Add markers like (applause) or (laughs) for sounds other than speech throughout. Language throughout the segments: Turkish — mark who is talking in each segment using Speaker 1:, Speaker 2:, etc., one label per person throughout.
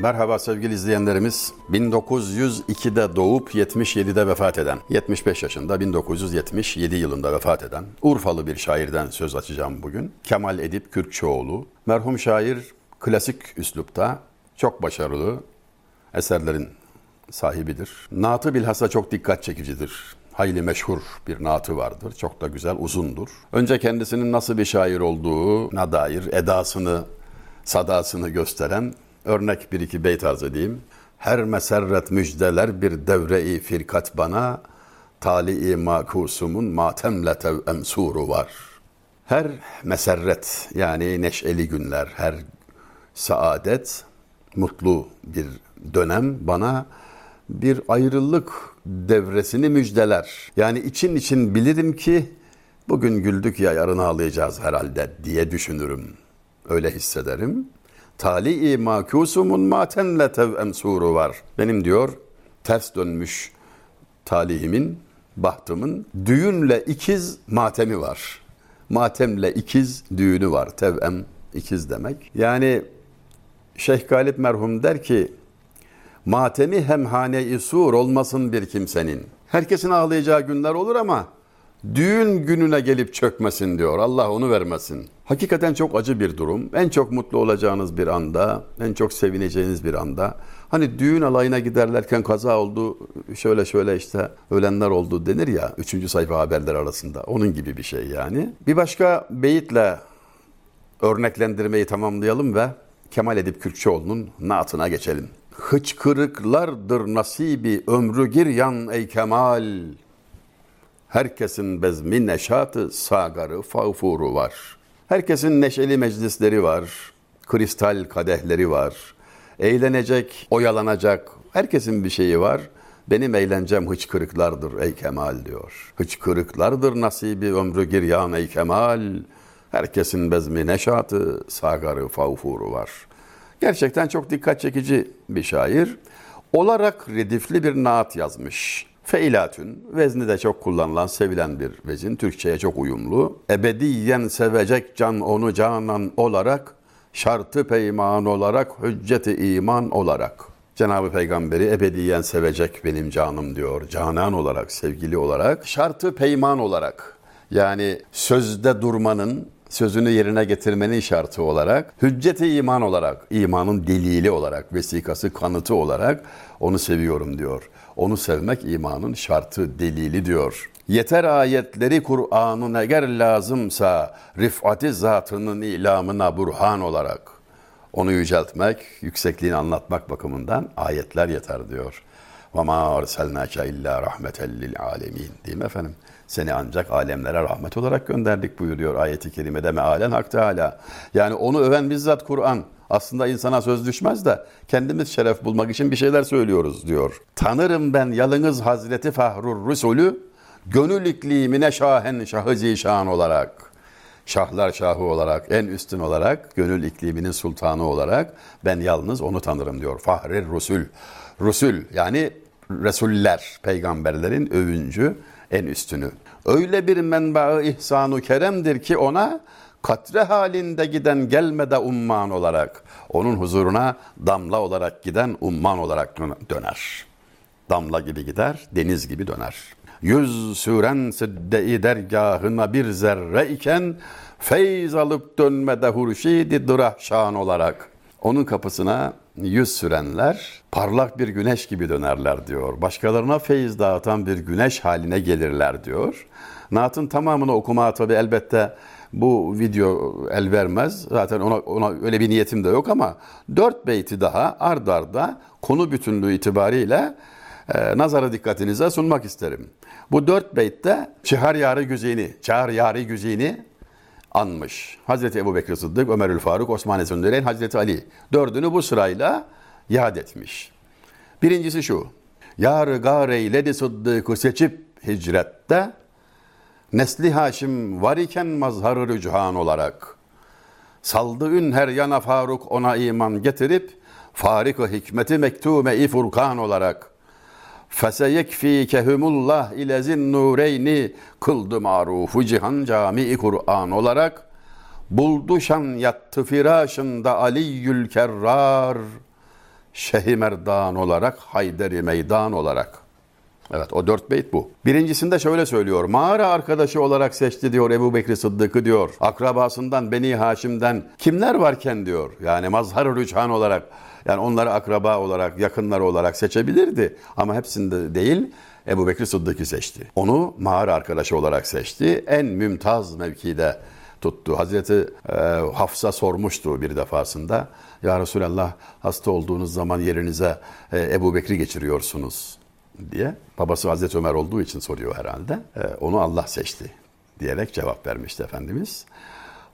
Speaker 1: Merhaba sevgili izleyenlerimiz. 1902'de doğup 77'de vefat eden, 75 yaşında 1977 yılında vefat eden Urfalı bir şairden söz açacağım bugün. Kemal Edip Kürkçoğlu. Merhum şair klasik üslupta çok başarılı eserlerin sahibidir. Naatı bilhassa çok dikkat çekicidir. Hayli meşhur bir naatı vardır. Çok da güzel, uzundur. Önce kendisinin nasıl bir şair olduğuna dair edasını, sadasını gösteren örnek bir iki beyt arz edeyim. Her meserret müjdeler bir devre-i firkat bana, tali-i makusumun matemle tevem suru var. Her meserret yani neşeli günler, her saadet, mutlu bir dönem bana bir ayrılık devresini müjdeler. Yani için için bilirim ki bugün güldük ya yarın ağlayacağız herhalde diye düşünürüm. Öyle hissederim. Tali-i makusumun matenle tevem suru var. Benim diyor ters dönmüş talihimin, bahtımın düğünle ikiz matemi var. Matemle ikiz düğünü var. Tevem ikiz demek. Yani Şeyh Galip merhum der ki matemi hemhane-i sur olmasın bir kimsenin. Herkesin ağlayacağı günler olur ama düğün gününe gelip çökmesin diyor. Allah onu vermesin. Hakikaten çok acı bir durum. En çok mutlu olacağınız bir anda, en çok sevineceğiniz bir anda. Hani düğün alayına giderlerken kaza oldu, şöyle şöyle işte ölenler oldu denir ya. Üçüncü sayfa haberler arasında. Onun gibi bir şey yani. Bir başka beyitle örneklendirmeyi tamamlayalım ve Kemal Edip Kürkçoğlu'nun naatına geçelim. Hıçkırıklardır nasibi ömrü giryan ey Kemal. Herkesin bezmi neşatı, sagarı, fağfuru var. Herkesin neşeli meclisleri var, kristal kadehleri var. Eğlenecek, oyalanacak, herkesin bir şeyi var. Benim eğlencem hıçkırıklardır ey Kemal diyor. Hıçkırıklardır nasibi ömrü giryan ey Kemal. Herkesin bezmi neşatı, sagarı, fağfuru var. Gerçekten çok dikkat çekici bir şair. Olarak redifli bir naat yazmış. Feilatün, vezni de çok kullanılan, sevilen bir vezin. Türkçe'ye çok uyumlu. Ebediyen sevecek can onu canan olarak, şartı peyman olarak, hücceti iman olarak. Cenab-ı Peygamberi ebediyen sevecek benim canım diyor. Canan olarak, sevgili olarak, şartı peyman olarak. Yani sözde durmanın, sözünü yerine getirmenin şartı olarak, hücceti iman olarak, imanın delili olarak, vesikası, kanıtı olarak onu seviyorum diyor. Onu sevmek imanın şartı, delili diyor. Yeter ayetleri Kur'an'ın eğer lazımsa rifati zatının ilamına burhan olarak onu yüceltmek, yüksekliğini anlatmak bakımından ayetler yeter diyor. Ve ma arselnake illa rahmeten lil alemin. Değil mi efendim? Seni ancak alemlere rahmet olarak gönderdik buyuruyor ayeti kerimede mealen hak teala. Yani onu öven bizzat Kur'an. Aslında insana söz düşmez de kendimiz şeref bulmak için bir şeyler söylüyoruz diyor. Tanırım ben yalınız Hazreti Fahrur Resulü gönül iklimine şahen şahı zişan olarak şahlar şahı olarak, en üstün olarak, gönül ikliminin sultanı olarak ben yalnız onu tanırım diyor. Fahrir Rusul. Rusul yani Resuller, peygamberlerin övüncü, en üstünü. Öyle bir menba ihsanu keremdir ki ona katre halinde giden gelmede umman olarak, onun huzuruna damla olarak giden umman olarak döner. Damla gibi gider, deniz gibi döner. Yüz süren sidde-i dergahına bir zerre iken feyz alıp dönmede hurşidi dırahşan olarak. Onun kapısına yüz sürenler parlak bir güneş gibi dönerler diyor. Başkalarına feyiz dağıtan bir güneş haline gelirler diyor. Naat'ın tamamını okuma tabi elbette bu video el vermez. Zaten ona, ona öyle bir niyetim de yok ama dört beyti daha ard arda konu bütünlüğü itibariyle e, nazara dikkatinize sunmak isterim. Bu dört beytte Çihar Yari Güzini, Çihar Yari Güzini anmış. Hazreti Ebu Bekir Sıddık, Ömerül Faruk, Osman Esenüreyn, Hazreti Ali. Dördünü bu sırayla yad etmiş. Birincisi şu. Yar gar eyledi Sıddık'ı seçip hicrette, nesli Haşim var iken mazhar rüchan olarak. Saldı ün her yana Faruk ona iman getirip, farik hikmeti mektume-i furkan olarak. Feseyekfikehumullah ile zin nureyni kıldı marufu cihan cami Kur'an olarak buldu şan yattı firâşında Aliyyül Kerrar Şehi Merdan olarak, Hayderi Meydan olarak. Evet o dört beyt bu. Birincisinde şöyle söylüyor. Mağara arkadaşı olarak seçti diyor Ebu Bekri Sıddık'ı diyor. Akrabasından Beni Haşim'den kimler varken diyor. Yani mazhar rüçhan olarak yani onları akraba olarak, yakınları olarak seçebilirdi. Ama hepsinde değil Ebu Bekri Sıddık'ı seçti. Onu mağara arkadaşı olarak seçti. En mümtaz mevkide tuttu. Hazreti e, Hafsa sormuştu bir defasında. Ya Resulallah hasta olduğunuz zaman yerinize e, Ebu Bekri geçiriyorsunuz diye. Babası Hazreti Ömer olduğu için soruyor herhalde. E, onu Allah seçti diyerek cevap vermişti Efendimiz.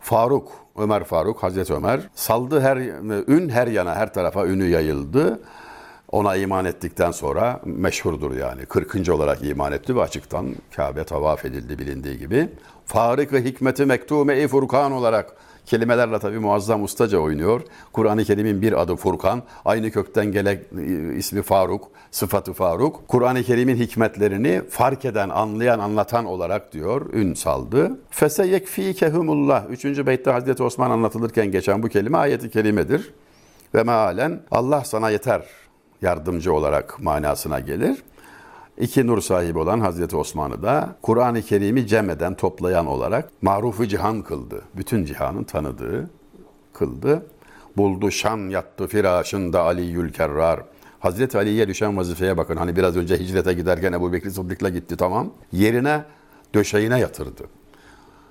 Speaker 1: Faruk, Ömer Faruk, Hazreti Ömer saldı her ün her yana, her tarafa ünü yayıldı. Ona iman ettikten sonra meşhurdur yani. 40. olarak iman etti ve açıktan Kabe tavaf edildi bilindiği gibi. Farık-ı hikmeti mektume-i Furkan olarak kelimelerle tabi muazzam ustaca oynuyor. Kur'an-ı Kerim'in bir adı Furkan, aynı kökten gelen e, ismi Faruk, sıfatı Faruk. Kur'an-ı Kerim'in hikmetlerini fark eden, anlayan, anlatan olarak diyor, ün saldı. Fese yekfikehumullah. Üçüncü beytte Hazreti Osman anlatılırken geçen bu kelime ayeti kerimedir. Ve mealen Allah sana yeter yardımcı olarak manasına gelir. İki nur sahibi olan Hazreti Osman'ı da Kur'an-ı Kerim'i cem eden, toplayan olarak marufu cihan kıldı. Bütün cihanın tanıdığı kıldı. Buldu şan yattı firasında Ali Kerrar. Hazreti Ali'ye düşen vazifeye bakın. Hani biraz önce hicrete giderken Ebu Bekir Sıddık'la gitti tamam. Yerine döşeğine yatırdı.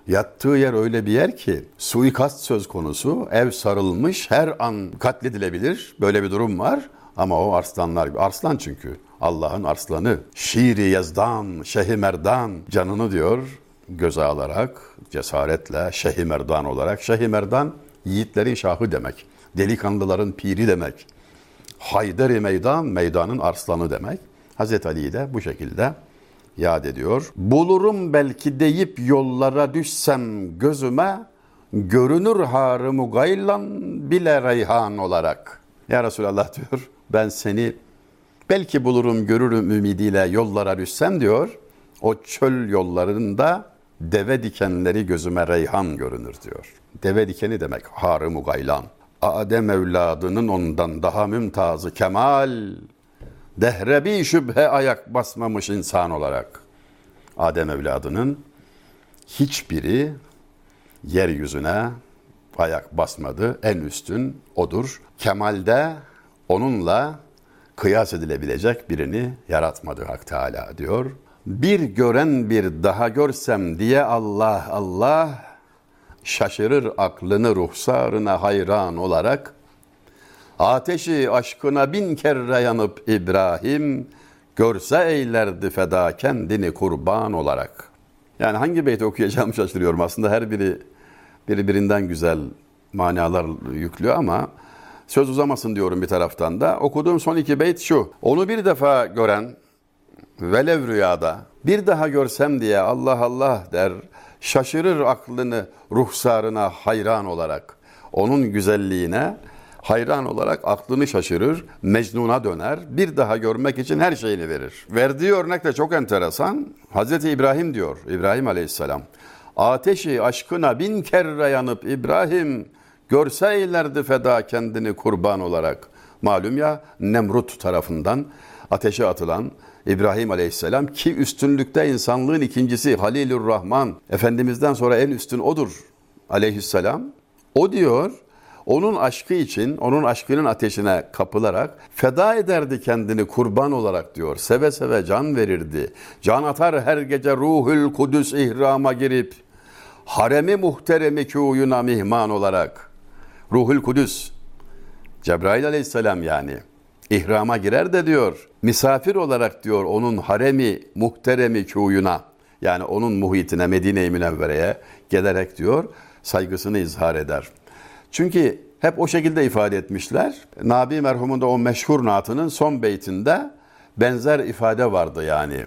Speaker 1: Yattığı yer öyle bir yer ki suikast söz konusu, ev sarılmış, her an katledilebilir. Böyle bir durum var. Ama o arslanlar gibi. Arslan çünkü. Allah'ın arslanı. Şiiri yazdan, şehi merdan canını diyor göze alarak, cesaretle şehi merdan olarak. Şehi merdan yiğitlerin şahı demek. Delikanlıların piri demek. Hayderi meydan, meydanın arslanı demek. Hazreti Ali'yi de bu şekilde yad ediyor. Bulurum belki deyip yollara düşsem gözüme, görünür harımı gaylan bile reyhan olarak. Ya Resulallah (laughs) diyor, ben seni belki bulurum görürüm ümidiyle yollara düşsem diyor. O çöl yollarında deve dikenleri gözüme reyhan görünür diyor. Deve dikeni demek harı mugaylan. Adem evladının ondan daha mümtazı kemal. Dehre bir şüphe ayak basmamış insan olarak. Adem evladının hiçbiri yeryüzüne ayak basmadı. En üstün odur. Kemalde onunla kıyas edilebilecek birini yaratmadı Hak Teala diyor. Bir gören bir daha görsem diye Allah Allah şaşırır aklını ruhsarına hayran olarak ateşi aşkına bin kere yanıp İbrahim görse eylerdi feda kendini kurban olarak. Yani hangi beyti okuyacağımı şaşırıyorum. Aslında her biri birbirinden güzel manalar yüklüyor ama Söz uzamasın diyorum bir taraftan da. Okuduğum son iki beyt şu. Onu bir defa gören velev rüyada bir daha görsem diye Allah Allah der. Şaşırır aklını ruhsarına hayran olarak. Onun güzelliğine hayran olarak aklını şaşırır, mecnuna döner, bir daha görmek için her şeyini verir. Verdiği örnek de çok enteresan. Hazreti İbrahim diyor, İbrahim Aleyhisselam. Ateşi aşkına bin kere yanıp İbrahim Görseylerdi feda kendini kurban olarak. Malum ya Nemrut tarafından ateşe atılan İbrahim Aleyhisselam ki üstünlükte insanlığın ikincisi Halilur Rahman Efendimiz'den sonra en üstün odur Aleyhisselam. O diyor onun aşkı için, onun aşkının ateşine kapılarak feda ederdi kendini kurban olarak diyor. Seve seve can verirdi. Can atar her gece ruhul kudüs ihrama girip haremi muhteremi kuyuna mihman olarak. Ruhul Kudüs, Cebrail aleyhisselam yani ihrama girer de diyor misafir olarak diyor onun haremi muhteremi kuyuna yani onun muhitine Medine-i Münevvere'ye gelerek diyor saygısını izhar eder. Çünkü hep o şekilde ifade etmişler. Nabi merhumun da o meşhur natının son beytinde benzer ifade vardı yani.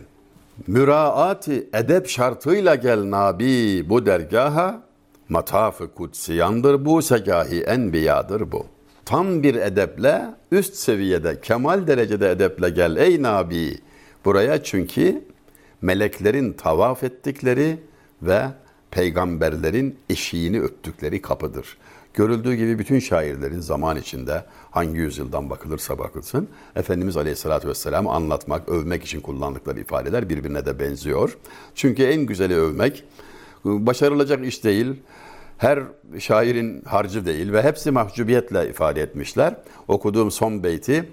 Speaker 1: Müraati edep şartıyla gel Nabi bu dergaha Mataf-ı kutsiyandır bu, segahi enbiyadır bu. Tam bir edeple, üst seviyede, kemal derecede edeple gel ey Nabi. Buraya çünkü meleklerin tavaf ettikleri ve peygamberlerin eşiğini öttükleri kapıdır. Görüldüğü gibi bütün şairlerin zaman içinde hangi yüzyıldan bakılırsa bakılsın Efendimiz Aleyhisselatü Vesselam anlatmak, övmek için kullandıkları ifadeler birbirine de benziyor. Çünkü en güzeli övmek başarılacak iş değil, her şairin harcı değil ve hepsi mahcubiyetle ifade etmişler. Okuduğum son beyti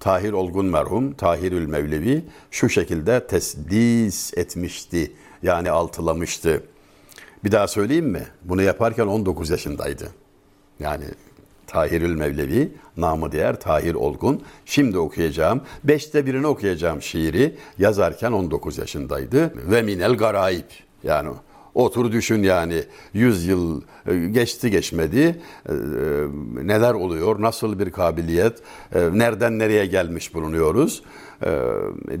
Speaker 1: Tahir Olgun merhum, Tahirül Mevlevi şu şekilde tesdis etmişti. Yani altılamıştı. Bir daha söyleyeyim mi? Bunu yaparken 19 yaşındaydı. Yani Tahirül Mevlevi, namı diğer Tahir Olgun. Şimdi okuyacağım, beşte birini okuyacağım şiiri yazarken 19 yaşındaydı. Ve minel garaib. Yani otur düşün yani 100 yıl e, geçti geçmedi e, neler oluyor, nasıl bir kabiliyet, e, nereden nereye gelmiş bulunuyoruz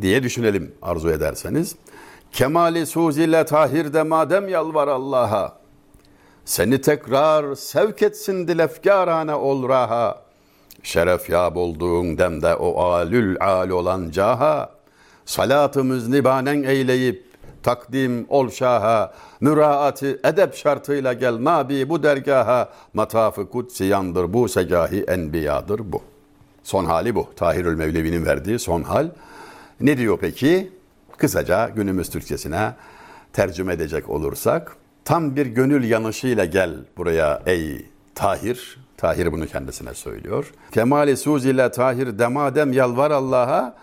Speaker 1: diye düşünelim arzu ederseniz. Kemali suzile tahirde madem yalvar Allah'a seni tekrar sevk etsin dilefkarane ol raha. Şeref yab olduğun demde o alül al olan caha. Salatı müznibanen eyleyip takdim ol şaha. Müraati edep şartıyla gel nabi bu dergaha. Matafı kutsiyandır bu segahi enbiyadır bu. Son hali bu. Tahirül Mevlevi'nin verdiği son hal. Ne diyor peki? Kısaca günümüz Türkçesine tercüme edecek olursak tam bir gönül yanışıyla gel buraya ey Tahir. Tahir bunu kendisine söylüyor. Kemali suz ile Tahir demadem yalvar Allah'a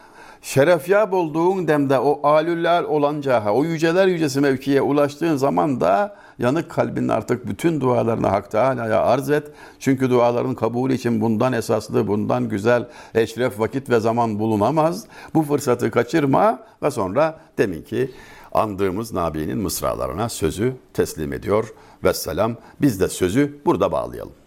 Speaker 1: şerefyab olduğun demde o alüller olancaha, o yüceler yücesi mevkiye ulaştığın zaman da yanık kalbinin artık bütün dualarını Hak Teala'ya arz et. Çünkü duaların kabulü için bundan esaslı, bundan güzel, eşref vakit ve zaman bulunamaz. Bu fırsatı kaçırma ve sonra deminki andığımız Nabi'nin mısralarına sözü teslim ediyor. Vesselam biz de sözü burada bağlayalım.